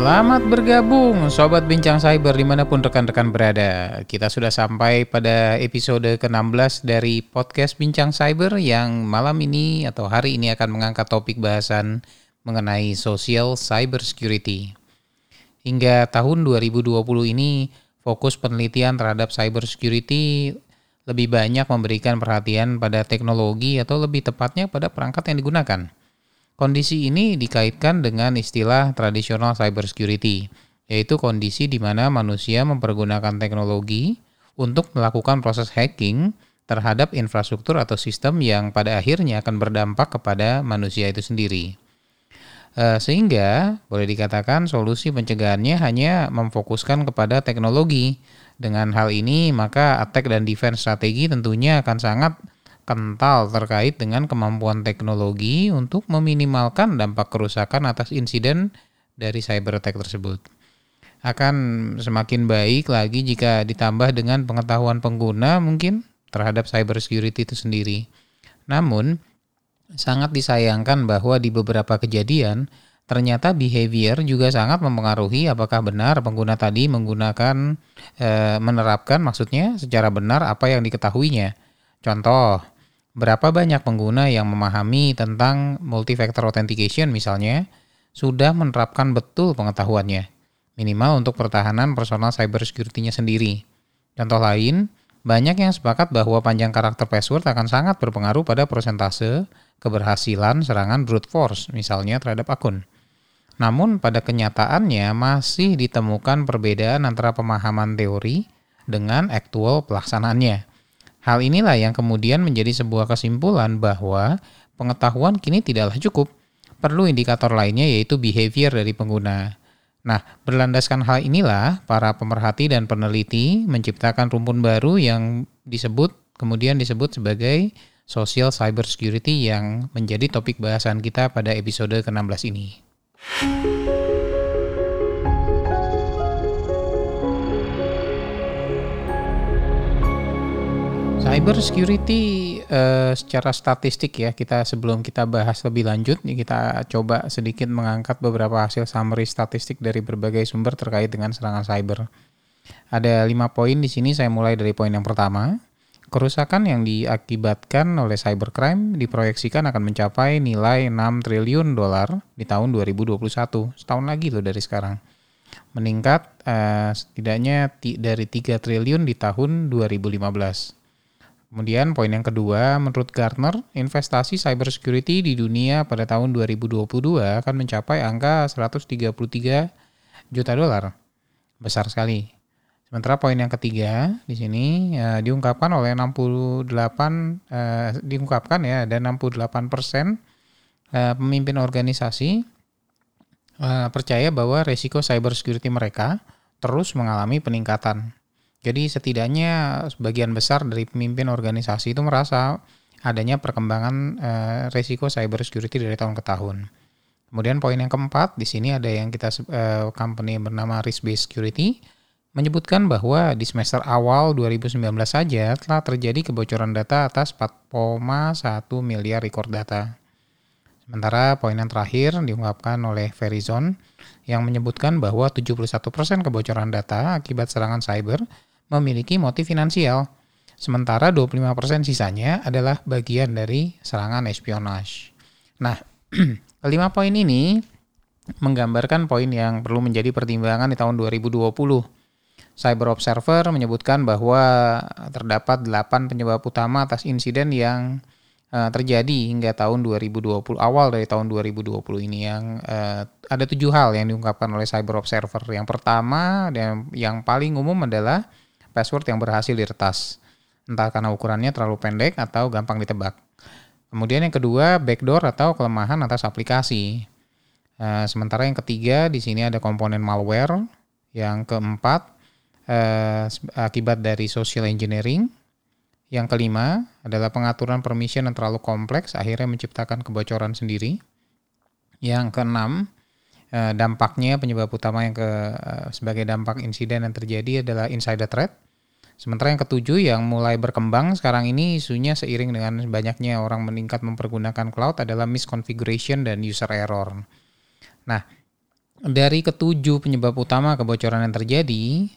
Selamat bergabung Sobat Bincang Cyber di mana pun rekan-rekan berada. Kita sudah sampai pada episode ke-16 dari podcast Bincang Cyber Yang malam ini atau hari ini akan mengangkat topik bahasan mengenai social cyber security. Hingga tahun 2020 ini fokus penelitian terhadap cyber security lebih banyak memberikan perhatian pada teknologi atau lebih tepatnya pada perangkat yang digunakan Kondisi ini dikaitkan dengan istilah tradisional cybersecurity, yaitu kondisi di mana manusia mempergunakan teknologi untuk melakukan proses hacking terhadap infrastruktur atau sistem yang pada akhirnya akan berdampak kepada manusia itu sendiri. Eh, sehingga boleh dikatakan solusi pencegahannya hanya memfokuskan kepada teknologi. Dengan hal ini, maka attack dan defense strategi tentunya akan sangat kental terkait dengan kemampuan teknologi untuk meminimalkan dampak kerusakan atas insiden dari cyber attack tersebut. Akan semakin baik lagi jika ditambah dengan pengetahuan pengguna mungkin terhadap cyber security itu sendiri. Namun, sangat disayangkan bahwa di beberapa kejadian ternyata behavior juga sangat mempengaruhi apakah benar pengguna tadi menggunakan e, menerapkan maksudnya secara benar apa yang diketahuinya. Contoh, Berapa banyak pengguna yang memahami tentang multi-factor authentication misalnya, sudah menerapkan betul pengetahuannya, minimal untuk pertahanan personal cyber security-nya sendiri. Contoh lain, banyak yang sepakat bahwa panjang karakter password akan sangat berpengaruh pada persentase keberhasilan serangan brute force, misalnya terhadap akun. Namun pada kenyataannya masih ditemukan perbedaan antara pemahaman teori dengan aktual pelaksanaannya. Hal inilah yang kemudian menjadi sebuah kesimpulan bahwa pengetahuan kini tidaklah cukup. Perlu indikator lainnya yaitu behavior dari pengguna. Nah, berlandaskan hal inilah para pemerhati dan peneliti menciptakan rumpun baru yang disebut kemudian disebut sebagai social cyber security yang menjadi topik bahasan kita pada episode ke-16 ini. Cyber security uh, secara statistik ya kita sebelum kita bahas lebih lanjut nih kita coba sedikit mengangkat beberapa hasil summary statistik dari berbagai sumber terkait dengan serangan cyber. Ada lima poin di sini saya mulai dari poin yang pertama. Kerusakan yang diakibatkan oleh cybercrime diproyeksikan akan mencapai nilai 6 triliun dolar di tahun 2021, setahun lagi loh dari sekarang. Meningkat uh, setidaknya dari 3 triliun di tahun 2015. Kemudian poin yang kedua, menurut Gartner, investasi cybersecurity di dunia pada tahun 2022 akan mencapai angka 133 juta dolar. Besar sekali. Sementara poin yang ketiga di sini ya, diungkapkan oleh 68 eh, diungkapkan ya ada 68 persen eh, pemimpin organisasi eh, percaya bahwa resiko cybersecurity mereka terus mengalami peningkatan. Jadi setidaknya sebagian besar dari pemimpin organisasi itu merasa adanya perkembangan uh, resiko cyber security dari tahun ke tahun. Kemudian poin yang keempat di sini ada yang kita uh, company bernama Risk Based Security menyebutkan bahwa di semester awal 2019 saja telah terjadi kebocoran data atas 4,1 miliar record data. Sementara poin yang terakhir diungkapkan oleh Verizon yang menyebutkan bahwa 71% kebocoran data akibat serangan cyber memiliki motif finansial, sementara 25% sisanya adalah bagian dari serangan espionage. Nah, kelima poin ini menggambarkan poin yang perlu menjadi pertimbangan di tahun 2020. Cyber Observer menyebutkan bahwa terdapat 8 penyebab utama atas insiden yang uh, terjadi hingga tahun 2020 awal dari tahun 2020 ini yang uh, ada tujuh hal yang diungkapkan oleh Cyber Observer. Yang pertama dan yang paling umum adalah password yang berhasil diretas, entah karena ukurannya terlalu pendek atau gampang ditebak. Kemudian yang kedua, backdoor atau kelemahan atas aplikasi. Uh, sementara yang ketiga, di sini ada komponen malware. Yang keempat, uh, akibat dari social engineering. Yang kelima adalah pengaturan permission yang terlalu kompleks, akhirnya menciptakan kebocoran sendiri. Yang keenam, Eh, dampaknya penyebab utama yang ke eh, sebagai dampak insiden yang terjadi adalah insider threat. Sementara yang ketujuh yang mulai berkembang sekarang ini isunya seiring dengan banyaknya orang meningkat mempergunakan cloud adalah misconfiguration dan user error. Nah, dari ketujuh penyebab utama kebocoran yang terjadi,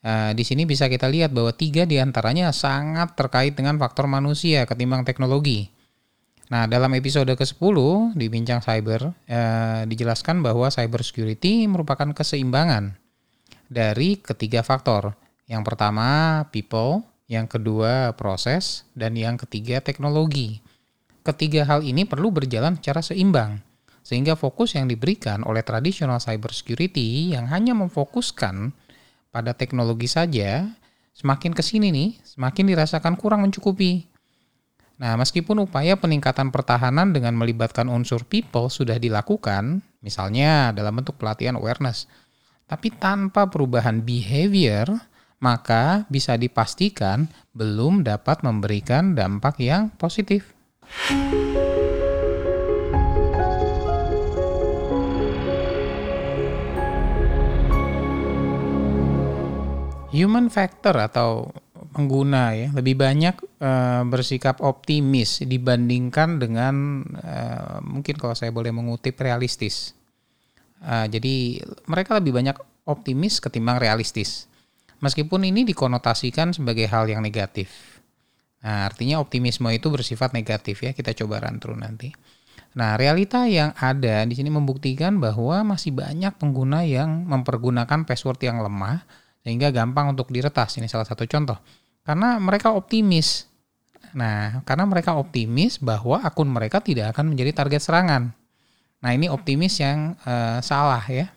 uh, di sini bisa kita lihat bahwa tiga di antaranya sangat terkait dengan faktor manusia ketimbang teknologi. Nah, dalam episode ke-10 di Bincang Cyber, uh, dijelaskan bahwa cyber security merupakan keseimbangan dari ketiga faktor. Yang pertama, people, yang kedua, proses, dan yang ketiga, teknologi. Ketiga hal ini perlu berjalan secara seimbang sehingga fokus yang diberikan oleh tradisional cybersecurity yang hanya memfokuskan pada teknologi saja, semakin ke sini nih, semakin dirasakan kurang mencukupi. Nah, meskipun upaya peningkatan pertahanan dengan melibatkan unsur people sudah dilakukan, misalnya dalam bentuk pelatihan awareness, tapi tanpa perubahan behavior, maka bisa dipastikan belum dapat memberikan dampak yang positif. Human factor atau pengguna ya lebih banyak uh, bersikap optimis dibandingkan dengan uh, mungkin kalau saya boleh mengutip realistis. Uh, jadi mereka lebih banyak optimis ketimbang realistis. Meskipun ini dikonotasikan sebagai hal yang negatif. Nah, artinya optimisme itu bersifat negatif ya. Kita coba run nanti. Nah, realita yang ada di sini membuktikan bahwa masih banyak pengguna yang mempergunakan password yang lemah sehingga gampang untuk diretas. Ini salah satu contoh. Karena mereka optimis. Nah, karena mereka optimis bahwa akun mereka tidak akan menjadi target serangan. Nah, ini optimis yang uh, salah ya.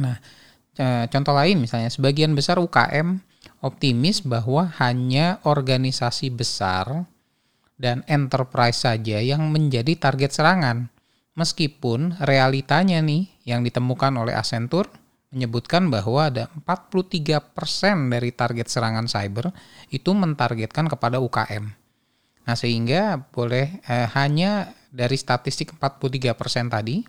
Nah, contoh lain misalnya sebagian besar UKM optimis bahwa hanya organisasi besar dan enterprise saja yang menjadi target serangan. Meskipun realitanya nih yang ditemukan oleh Accenture menyebutkan bahwa ada 43% dari target serangan cyber itu mentargetkan kepada UKM. Nah, sehingga boleh eh, hanya dari statistik 43% tadi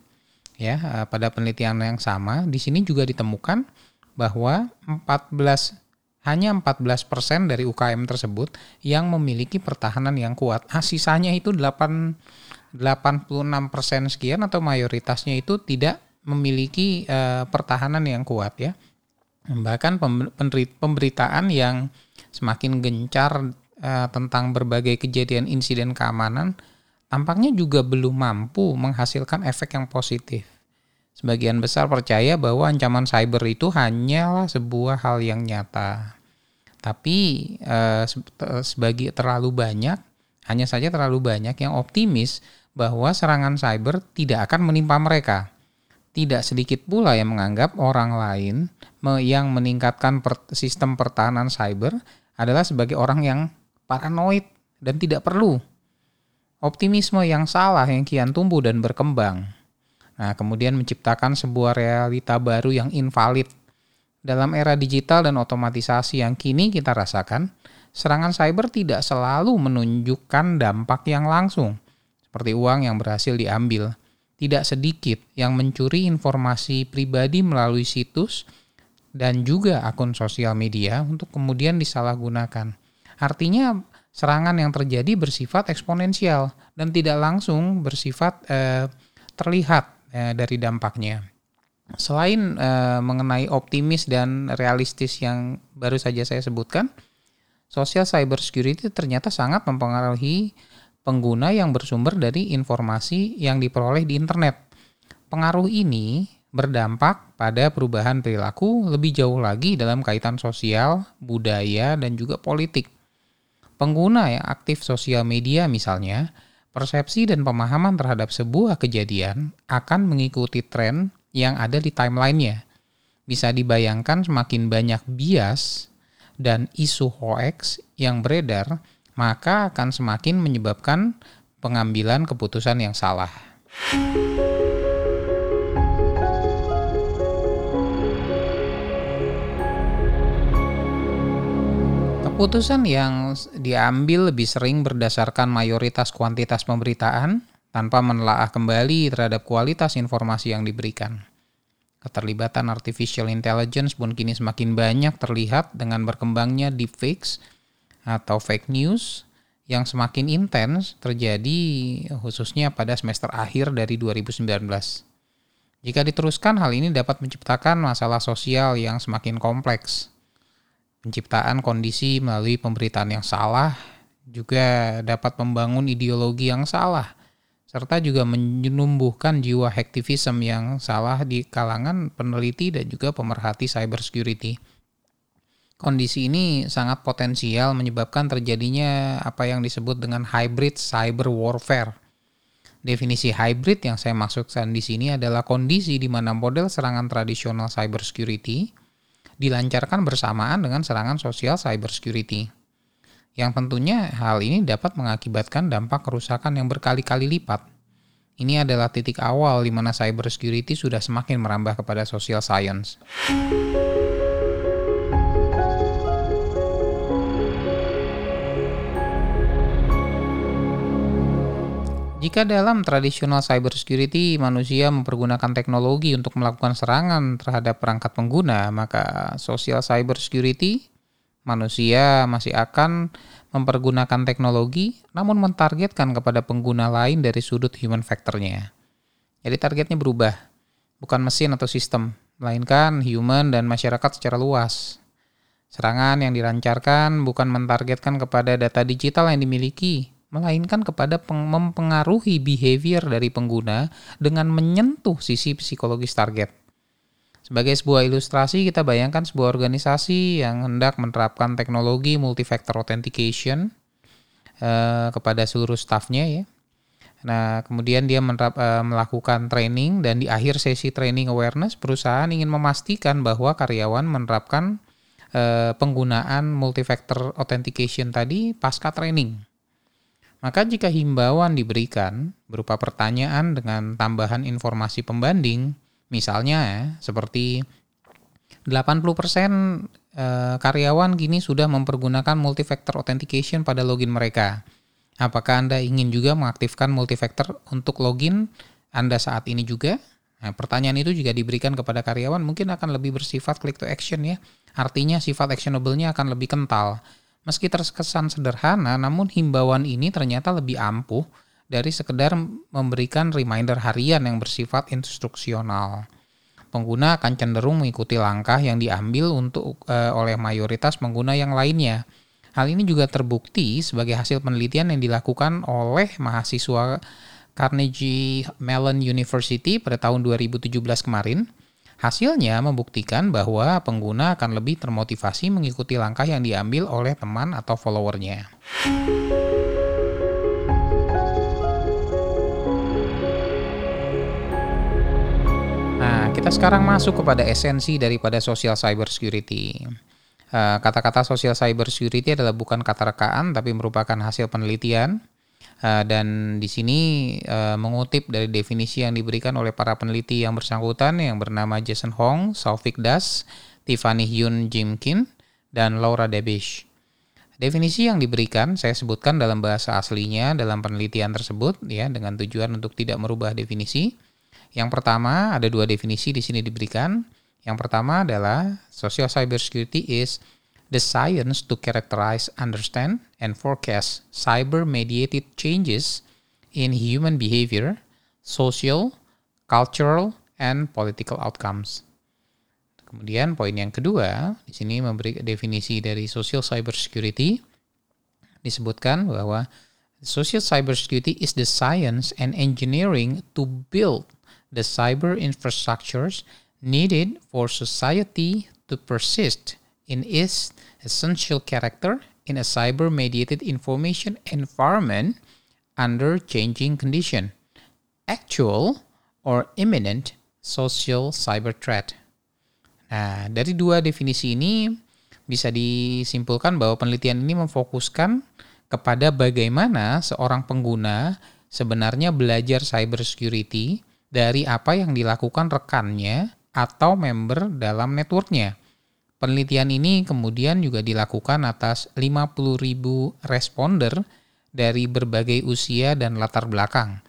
ya eh, pada penelitian yang sama di sini juga ditemukan bahwa 14 hanya 14% dari UKM tersebut yang memiliki pertahanan yang kuat. Nah, sisanya itu 8 86% sekian atau mayoritasnya itu tidak memiliki uh, pertahanan yang kuat ya. Bahkan pemberitaan yang semakin gencar uh, tentang berbagai kejadian insiden keamanan tampaknya juga belum mampu menghasilkan efek yang positif. Sebagian besar percaya bahwa ancaman cyber itu hanyalah sebuah hal yang nyata. Tapi uh, sebagai terlalu banyak, hanya saja terlalu banyak yang optimis bahwa serangan cyber tidak akan menimpa mereka tidak sedikit pula yang menganggap orang lain yang meningkatkan sistem pertahanan cyber adalah sebagai orang yang paranoid dan tidak perlu. Optimisme yang salah yang kian tumbuh dan berkembang. Nah, kemudian menciptakan sebuah realita baru yang invalid. Dalam era digital dan otomatisasi yang kini kita rasakan, serangan cyber tidak selalu menunjukkan dampak yang langsung, seperti uang yang berhasil diambil tidak sedikit yang mencuri informasi pribadi melalui situs dan juga akun sosial media untuk kemudian disalahgunakan. Artinya serangan yang terjadi bersifat eksponensial dan tidak langsung bersifat eh, terlihat eh, dari dampaknya. Selain eh, mengenai optimis dan realistis yang baru saja saya sebutkan, social cyber security ternyata sangat mempengaruhi pengguna yang bersumber dari informasi yang diperoleh di internet. Pengaruh ini berdampak pada perubahan perilaku lebih jauh lagi dalam kaitan sosial, budaya, dan juga politik. Pengguna yang aktif sosial media misalnya, persepsi dan pemahaman terhadap sebuah kejadian akan mengikuti tren yang ada di timelinenya. Bisa dibayangkan semakin banyak bias dan isu hoax yang beredar, maka akan semakin menyebabkan pengambilan keputusan yang salah. Keputusan yang diambil lebih sering berdasarkan mayoritas kuantitas pemberitaan tanpa menelaah kembali terhadap kualitas informasi yang diberikan. Keterlibatan artificial intelligence pun kini semakin banyak terlihat dengan berkembangnya deepfakes atau fake news yang semakin intens terjadi khususnya pada semester akhir dari 2019. Jika diteruskan, hal ini dapat menciptakan masalah sosial yang semakin kompleks. Penciptaan kondisi melalui pemberitaan yang salah juga dapat membangun ideologi yang salah, serta juga menumbuhkan jiwa hacktivism yang salah di kalangan peneliti dan juga pemerhati cybersecurity. Kondisi ini sangat potensial menyebabkan terjadinya apa yang disebut dengan hybrid cyber warfare – Definisi hybrid yang saya maksudkan di sini adalah kondisi di mana model serangan tradisional cybersecurity dilancarkan bersamaan dengan serangan sosial cybersecurity. Yang tentunya hal ini dapat mengakibatkan dampak kerusakan yang berkali-kali lipat. Ini adalah titik awal di mana cybersecurity sudah semakin merambah kepada social science. Jika dalam tradisional cybersecurity manusia mempergunakan teknologi untuk melakukan serangan terhadap perangkat pengguna, maka social cybersecurity manusia masih akan mempergunakan teknologi namun mentargetkan kepada pengguna lain dari sudut human factornya. Jadi targetnya berubah, bukan mesin atau sistem, melainkan human dan masyarakat secara luas. Serangan yang dilancarkan bukan mentargetkan kepada data digital yang dimiliki, melainkan kepada mempengaruhi behavior dari pengguna dengan menyentuh sisi psikologis target. Sebagai sebuah ilustrasi, kita bayangkan sebuah organisasi yang hendak menerapkan teknologi multifactor authentication uh, kepada seluruh stafnya ya. Nah, kemudian dia menerap, uh, melakukan training dan di akhir sesi training awareness, perusahaan ingin memastikan bahwa karyawan menerapkan uh, penggunaan multifactor authentication tadi pasca training. Maka jika himbauan diberikan berupa pertanyaan dengan tambahan informasi pembanding, misalnya ya, seperti 80% eh, karyawan kini sudah mempergunakan multifactor authentication pada login mereka. Apakah Anda ingin juga mengaktifkan multifactor untuk login Anda saat ini juga? Nah, pertanyaan itu juga diberikan kepada karyawan mungkin akan lebih bersifat click to action ya. Artinya sifat actionable-nya akan lebih kental. Meski terkesan sederhana, namun himbauan ini ternyata lebih ampuh dari sekedar memberikan reminder harian yang bersifat instruksional. Pengguna akan cenderung mengikuti langkah yang diambil untuk e, oleh mayoritas pengguna yang lainnya. Hal ini juga terbukti sebagai hasil penelitian yang dilakukan oleh mahasiswa Carnegie Mellon University pada tahun 2017 kemarin Hasilnya membuktikan bahwa pengguna akan lebih termotivasi mengikuti langkah yang diambil oleh teman atau followernya. Nah, kita sekarang masuk kepada esensi daripada social cybersecurity. Eh, kata-kata social cybersecurity adalah bukan kata rekaan, tapi merupakan hasil penelitian Uh, dan di sini uh, mengutip dari definisi yang diberikan oleh para peneliti yang bersangkutan yang bernama Jason Hong, Saufik Das, Tiffany Hyun Jimkin, dan Laura Debish. Definisi yang diberikan saya sebutkan dalam bahasa aslinya dalam penelitian tersebut ya dengan tujuan untuk tidak merubah definisi. Yang pertama ada dua definisi di sini diberikan. Yang pertama adalah social cybersecurity is the science to characterize, understand, and forecast cyber-mediated changes in human behavior, social, cultural, and political outcomes. Kemudian poin yang kedua, di sini memberi definisi dari social cybersecurity disebutkan bahwa social cybersecurity is the science and engineering to build the cyber infrastructures needed for society to persist in its essential character in a cyber-mediated information environment under changing condition, actual or imminent social cyber threat. Nah, dari dua definisi ini bisa disimpulkan bahwa penelitian ini memfokuskan kepada bagaimana seorang pengguna sebenarnya belajar cybersecurity dari apa yang dilakukan rekannya atau member dalam networknya. Penelitian ini kemudian juga dilakukan atas 50.000 responder dari berbagai usia dan latar belakang.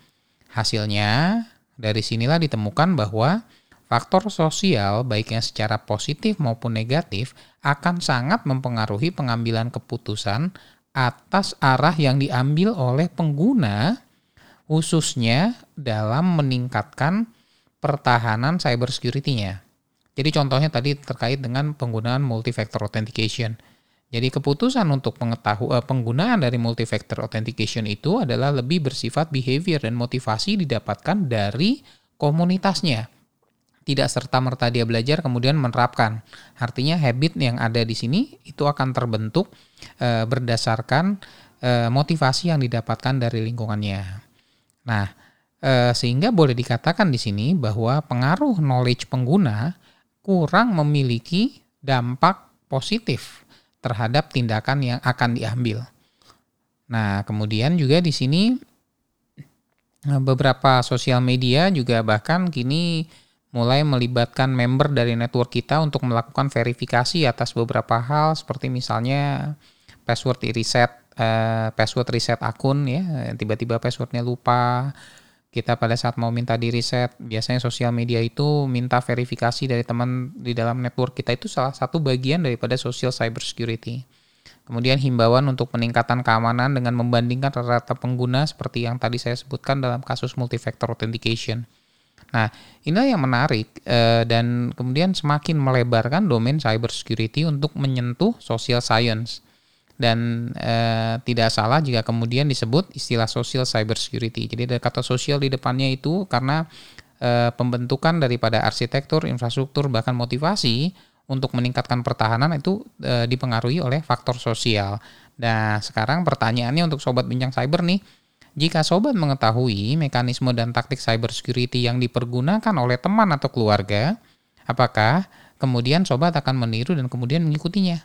Hasilnya, dari sinilah ditemukan bahwa faktor sosial baiknya secara positif maupun negatif akan sangat mempengaruhi pengambilan keputusan atas arah yang diambil oleh pengguna khususnya dalam meningkatkan pertahanan cyber security-nya. Jadi contohnya tadi terkait dengan penggunaan multi-factor authentication. Jadi keputusan untuk pengetahuan penggunaan dari multi-factor authentication itu adalah lebih bersifat behavior dan motivasi didapatkan dari komunitasnya. Tidak serta-merta dia belajar kemudian menerapkan. Artinya habit yang ada di sini itu akan terbentuk e, berdasarkan e, motivasi yang didapatkan dari lingkungannya. Nah, e, sehingga boleh dikatakan di sini bahwa pengaruh knowledge pengguna kurang memiliki dampak positif terhadap tindakan yang akan diambil. Nah, kemudian juga di sini eh, beberapa sosial media juga bahkan kini mulai melibatkan member dari network kita untuk melakukan verifikasi atas beberapa hal seperti misalnya password reset eh, password reset akun ya tiba-tiba passwordnya lupa kita pada saat mau minta di reset, biasanya sosial media itu minta verifikasi dari teman di dalam network kita itu salah satu bagian daripada social cyber security. Kemudian himbauan untuk peningkatan keamanan dengan membandingkan rata-rata pengguna seperti yang tadi saya sebutkan dalam kasus multifactor authentication. Nah, inilah yang menarik eh, dan kemudian semakin melebarkan domain cyber security untuk menyentuh social science dan e, tidak salah jika kemudian disebut istilah social cyber security. Jadi ada kata sosial di depannya itu karena e, pembentukan daripada arsitektur, infrastruktur bahkan motivasi untuk meningkatkan pertahanan itu e, dipengaruhi oleh faktor sosial. Nah, sekarang pertanyaannya untuk sobat bincang cyber nih, jika sobat mengetahui mekanisme dan taktik cyber security yang dipergunakan oleh teman atau keluarga, apakah kemudian sobat akan meniru dan kemudian mengikutinya?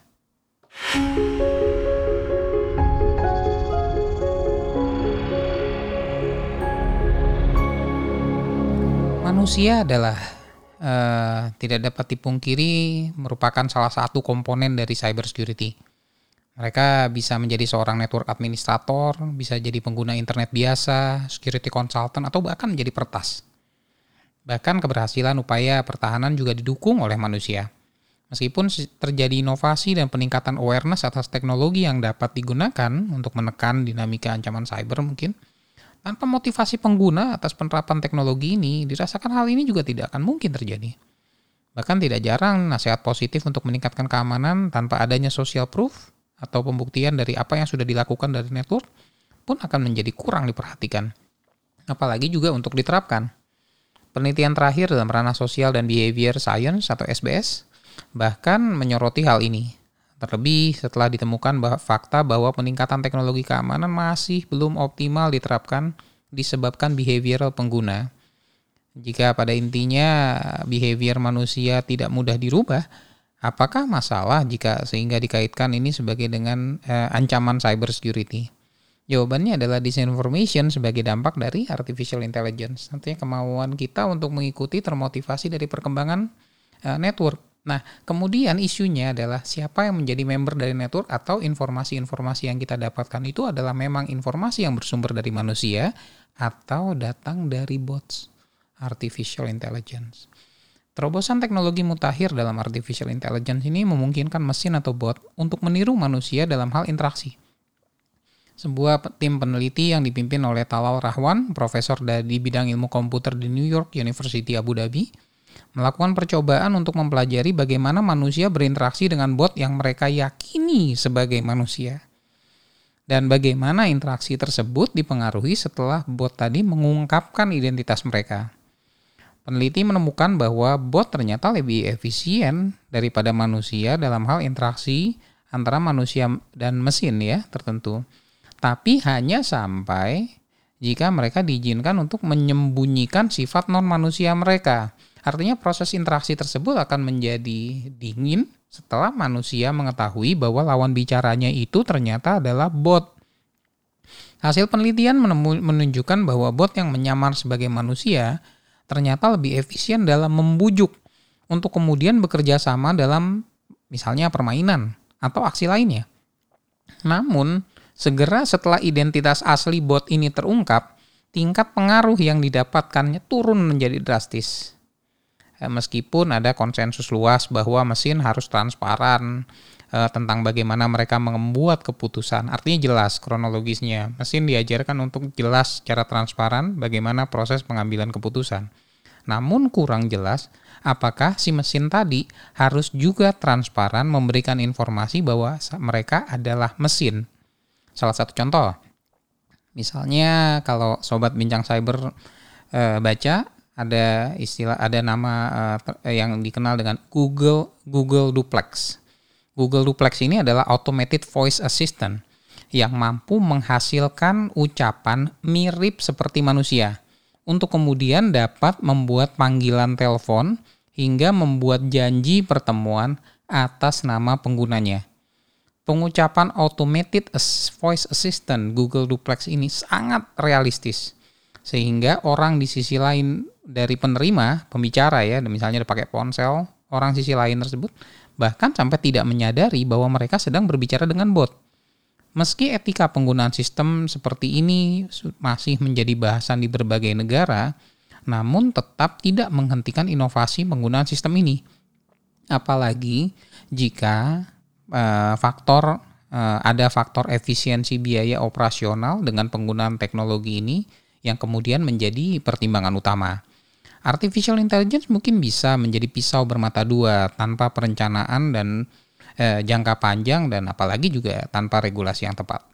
Manusia adalah uh, tidak dapat dipungkiri merupakan salah satu komponen dari cyber security. Mereka bisa menjadi seorang network administrator, bisa jadi pengguna internet biasa, security consultant, atau bahkan menjadi pertas. Bahkan keberhasilan upaya pertahanan juga didukung oleh manusia. Meskipun terjadi inovasi dan peningkatan awareness atas teknologi yang dapat digunakan untuk menekan dinamika ancaman cyber mungkin, tanpa motivasi pengguna atas penerapan teknologi ini, dirasakan hal ini juga tidak akan mungkin terjadi. Bahkan tidak jarang nasihat positif untuk meningkatkan keamanan tanpa adanya social proof atau pembuktian dari apa yang sudah dilakukan dari network pun akan menjadi kurang diperhatikan. Apalagi juga untuk diterapkan. Penelitian terakhir dalam ranah sosial dan behavior science atau SBS bahkan menyoroti hal ini. Terlebih setelah ditemukan bahwa fakta bahwa peningkatan teknologi keamanan masih belum optimal diterapkan disebabkan behavioral pengguna. Jika pada intinya behavior manusia tidak mudah dirubah, apakah masalah jika sehingga dikaitkan ini sebagai dengan eh, ancaman cyber security? Jawabannya adalah disinformation sebagai dampak dari artificial intelligence. Nantinya kemauan kita untuk mengikuti termotivasi dari perkembangan eh, network Nah, kemudian isunya adalah siapa yang menjadi member dari network atau informasi-informasi yang kita dapatkan itu adalah memang informasi yang bersumber dari manusia atau datang dari bots artificial intelligence. Terobosan teknologi mutakhir dalam artificial intelligence ini memungkinkan mesin atau bot untuk meniru manusia dalam hal interaksi. Sebuah tim peneliti yang dipimpin oleh Talal Rahwan, profesor di bidang ilmu komputer di New York University Abu Dhabi, melakukan percobaan untuk mempelajari bagaimana manusia berinteraksi dengan bot yang mereka yakini sebagai manusia. Dan bagaimana interaksi tersebut dipengaruhi setelah bot tadi mengungkapkan identitas mereka. Peneliti menemukan bahwa bot ternyata lebih efisien daripada manusia dalam hal interaksi antara manusia dan mesin ya tertentu. Tapi hanya sampai jika mereka diizinkan untuk menyembunyikan sifat non manusia mereka Artinya proses interaksi tersebut akan menjadi dingin setelah manusia mengetahui bahwa lawan bicaranya itu ternyata adalah bot. Hasil penelitian menunjukkan bahwa bot yang menyamar sebagai manusia ternyata lebih efisien dalam membujuk untuk kemudian bekerja sama dalam misalnya permainan atau aksi lainnya. Namun, segera setelah identitas asli bot ini terungkap, tingkat pengaruh yang didapatkannya turun menjadi drastis. Eh, meskipun ada konsensus luas bahwa mesin harus transparan uh, tentang bagaimana mereka membuat keputusan. Artinya jelas kronologisnya. Mesin diajarkan untuk jelas secara transparan bagaimana proses pengambilan keputusan. Namun kurang jelas apakah si mesin tadi harus juga transparan memberikan informasi bahwa mereka adalah mesin. Salah satu contoh, misalnya kalau sobat bincang cyber e, baca ada istilah ada nama e, yang dikenal dengan Google Google Duplex. Google Duplex ini adalah automated voice assistant yang mampu menghasilkan ucapan mirip seperti manusia untuk kemudian dapat membuat panggilan telepon hingga membuat janji pertemuan atas nama penggunanya. Pengucapan automated voice assistant Google Duplex ini sangat realistis sehingga orang di sisi lain dari penerima pembicara ya misalnya pakai ponsel orang sisi lain tersebut bahkan sampai tidak menyadari bahwa mereka sedang berbicara dengan bot. Meski etika penggunaan sistem seperti ini masih menjadi bahasan di berbagai negara, namun tetap tidak menghentikan inovasi penggunaan sistem ini. Apalagi jika uh, faktor uh, ada faktor efisiensi biaya operasional dengan penggunaan teknologi ini yang kemudian menjadi pertimbangan utama. Artificial intelligence mungkin bisa menjadi pisau bermata dua tanpa perencanaan dan eh, jangka panjang dan apalagi juga tanpa regulasi yang tepat.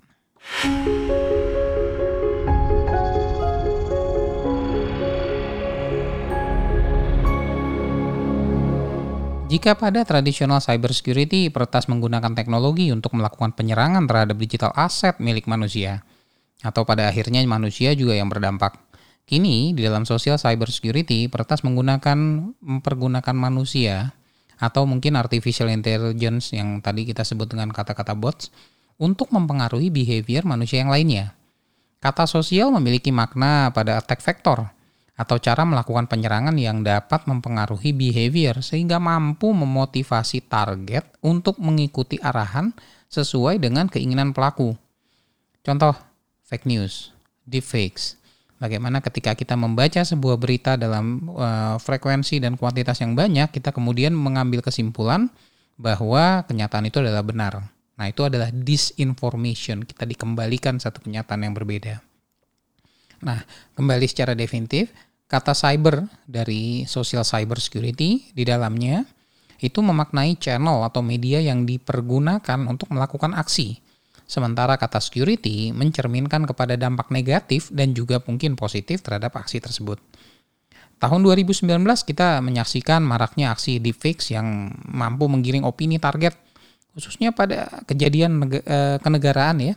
Jika pada tradisional cybersecurity, peretas menggunakan teknologi untuk melakukan penyerangan terhadap digital aset milik manusia, atau pada akhirnya manusia juga yang berdampak. Kini, di dalam sosial cybersecurity, peretas menggunakan mempergunakan manusia atau mungkin artificial intelligence yang tadi kita sebut dengan kata-kata bots untuk mempengaruhi behavior manusia yang lainnya. Kata sosial memiliki makna pada attack vector, atau cara melakukan penyerangan yang dapat mempengaruhi behavior sehingga mampu memotivasi target untuk mengikuti arahan sesuai dengan keinginan pelaku. Contoh, fake news, deepfakes. Bagaimana ketika kita membaca sebuah berita dalam uh, frekuensi dan kuantitas yang banyak, kita kemudian mengambil kesimpulan bahwa kenyataan itu adalah benar. Nah, itu adalah disinformation. Kita dikembalikan satu kenyataan yang berbeda. Nah, kembali secara definitif, kata cyber dari social cyber security di dalamnya itu memaknai channel atau media yang dipergunakan untuk melakukan aksi. Sementara kata security mencerminkan kepada dampak negatif dan juga mungkin positif terhadap aksi tersebut. Tahun 2019 kita menyaksikan maraknya aksi deepfakes yang mampu menggiring opini target khususnya pada kejadian eh, kenegaraan ya.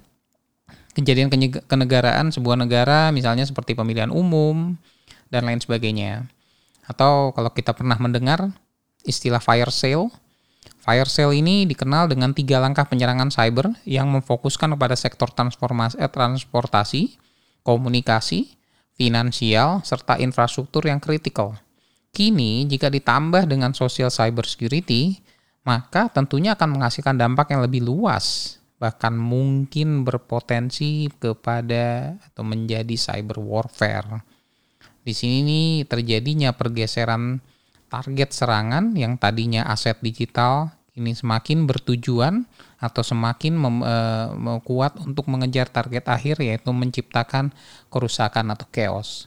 Kejadian kenegaraan sebuah negara misalnya seperti pemilihan umum, dan lain sebagainya. Atau kalau kita pernah mendengar istilah fire sale, fire sale ini dikenal dengan tiga langkah penyerangan cyber yang memfokuskan kepada sektor transformasi, eh, transportasi, komunikasi, finansial, serta infrastruktur yang kritikal. Kini, jika ditambah dengan social cyber security, maka tentunya akan menghasilkan dampak yang lebih luas, bahkan mungkin berpotensi kepada atau menjadi cyber warfare. Di sini terjadinya pergeseran target serangan yang tadinya aset digital ini semakin bertujuan atau semakin mem, e, kuat untuk mengejar target akhir yaitu menciptakan kerusakan atau chaos.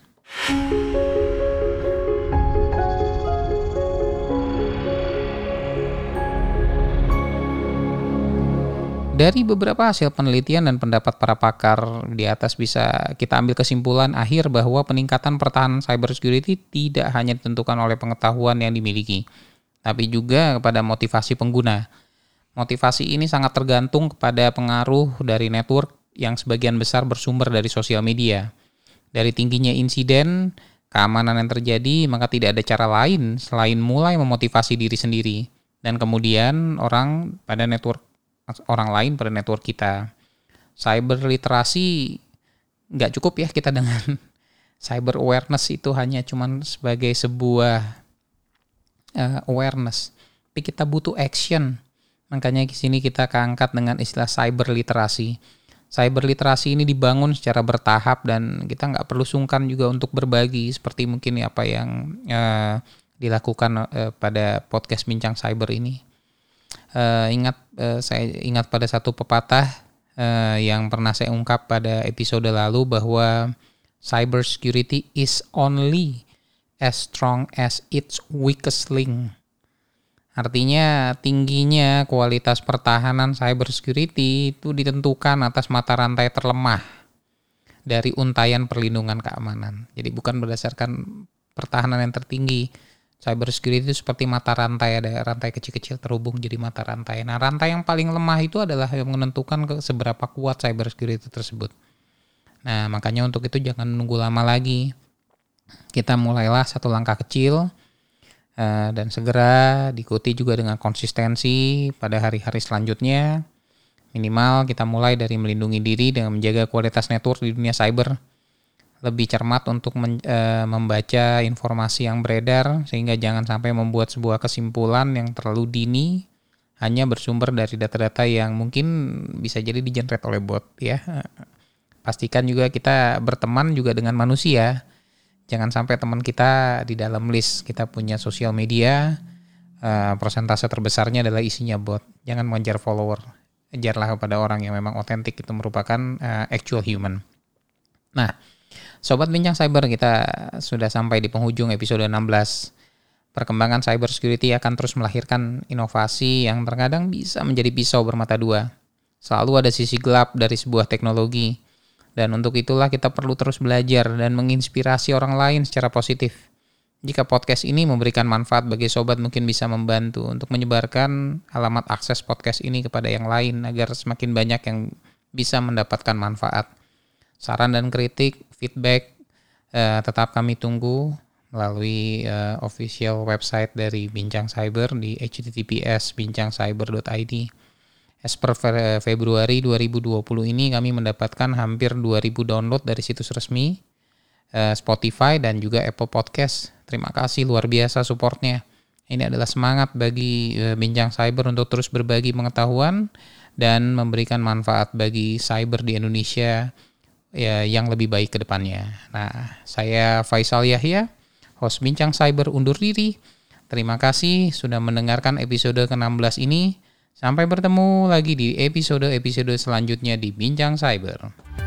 Dari beberapa hasil penelitian dan pendapat para pakar di atas bisa kita ambil kesimpulan akhir bahwa peningkatan pertahanan cybersecurity tidak hanya ditentukan oleh pengetahuan yang dimiliki, tapi juga kepada motivasi pengguna. Motivasi ini sangat tergantung kepada pengaruh dari network yang sebagian besar bersumber dari sosial media. Dari tingginya insiden, keamanan yang terjadi, maka tidak ada cara lain selain mulai memotivasi diri sendiri. Dan kemudian orang pada network orang lain pada network kita. Cyber literasi nggak cukup ya kita dengan cyber awareness itu hanya cuman sebagai sebuah uh, awareness, tapi kita butuh action. Makanya di sini kita keangkat dengan istilah cyber literasi. Cyber literasi ini dibangun secara bertahap dan kita nggak perlu sungkan juga untuk berbagi seperti mungkin apa yang uh, dilakukan uh, pada podcast bincang cyber ini uh, ingat uh, saya ingat pada satu pepatah uh, yang pernah saya ungkap pada episode lalu bahwa cyber security is only as strong as its weakest link. Artinya tingginya kualitas pertahanan cyber security itu ditentukan atas mata rantai terlemah dari untayan perlindungan keamanan. Jadi bukan berdasarkan pertahanan yang tertinggi. Cyber security itu seperti mata rantai, ada rantai kecil-kecil terhubung jadi mata rantai. Nah rantai yang paling lemah itu adalah yang menentukan ke seberapa kuat cyber security tersebut. Nah makanya untuk itu jangan nunggu lama lagi. Kita mulailah satu langkah kecil, Eh, dan segera diikuti juga dengan konsistensi pada hari-hari selanjutnya. Minimal kita mulai dari melindungi diri dengan menjaga kualitas network di dunia cyber. Lebih cermat untuk men, e, membaca informasi yang beredar sehingga jangan sampai membuat sebuah kesimpulan yang terlalu dini hanya bersumber dari data-data yang mungkin bisa jadi digenerate oleh bot ya. Pastikan juga kita berteman juga dengan manusia. Jangan sampai teman kita di dalam list kita punya sosial media uh, persentase terbesarnya adalah isinya bot. Jangan mengejar follower kejarlah kepada orang yang memang otentik itu merupakan uh, actual human. Nah sobat bincang cyber kita sudah sampai di penghujung episode 16 perkembangan cyber security akan terus melahirkan inovasi yang terkadang bisa menjadi pisau bermata dua selalu ada sisi gelap dari sebuah teknologi dan untuk itulah kita perlu terus belajar dan menginspirasi orang lain secara positif. Jika podcast ini memberikan manfaat bagi sobat mungkin bisa membantu untuk menyebarkan alamat akses podcast ini kepada yang lain agar semakin banyak yang bisa mendapatkan manfaat. Saran dan kritik, feedback eh, tetap kami tunggu melalui eh, official website dari Bincang Cyber di https bincangcyber.id. As per Februari 2020 ini kami mendapatkan hampir 2000 download dari situs resmi uh, Spotify dan juga Apple Podcast. Terima kasih luar biasa supportnya. Ini adalah semangat bagi uh, Bincang Cyber untuk terus berbagi pengetahuan dan memberikan manfaat bagi cyber di Indonesia ya, yang lebih baik ke depannya. Nah, saya Faisal Yahya, host Bincang Cyber undur diri. Terima kasih sudah mendengarkan episode ke-16 ini. Sampai bertemu lagi di episode-episode selanjutnya di Bincang Cyber.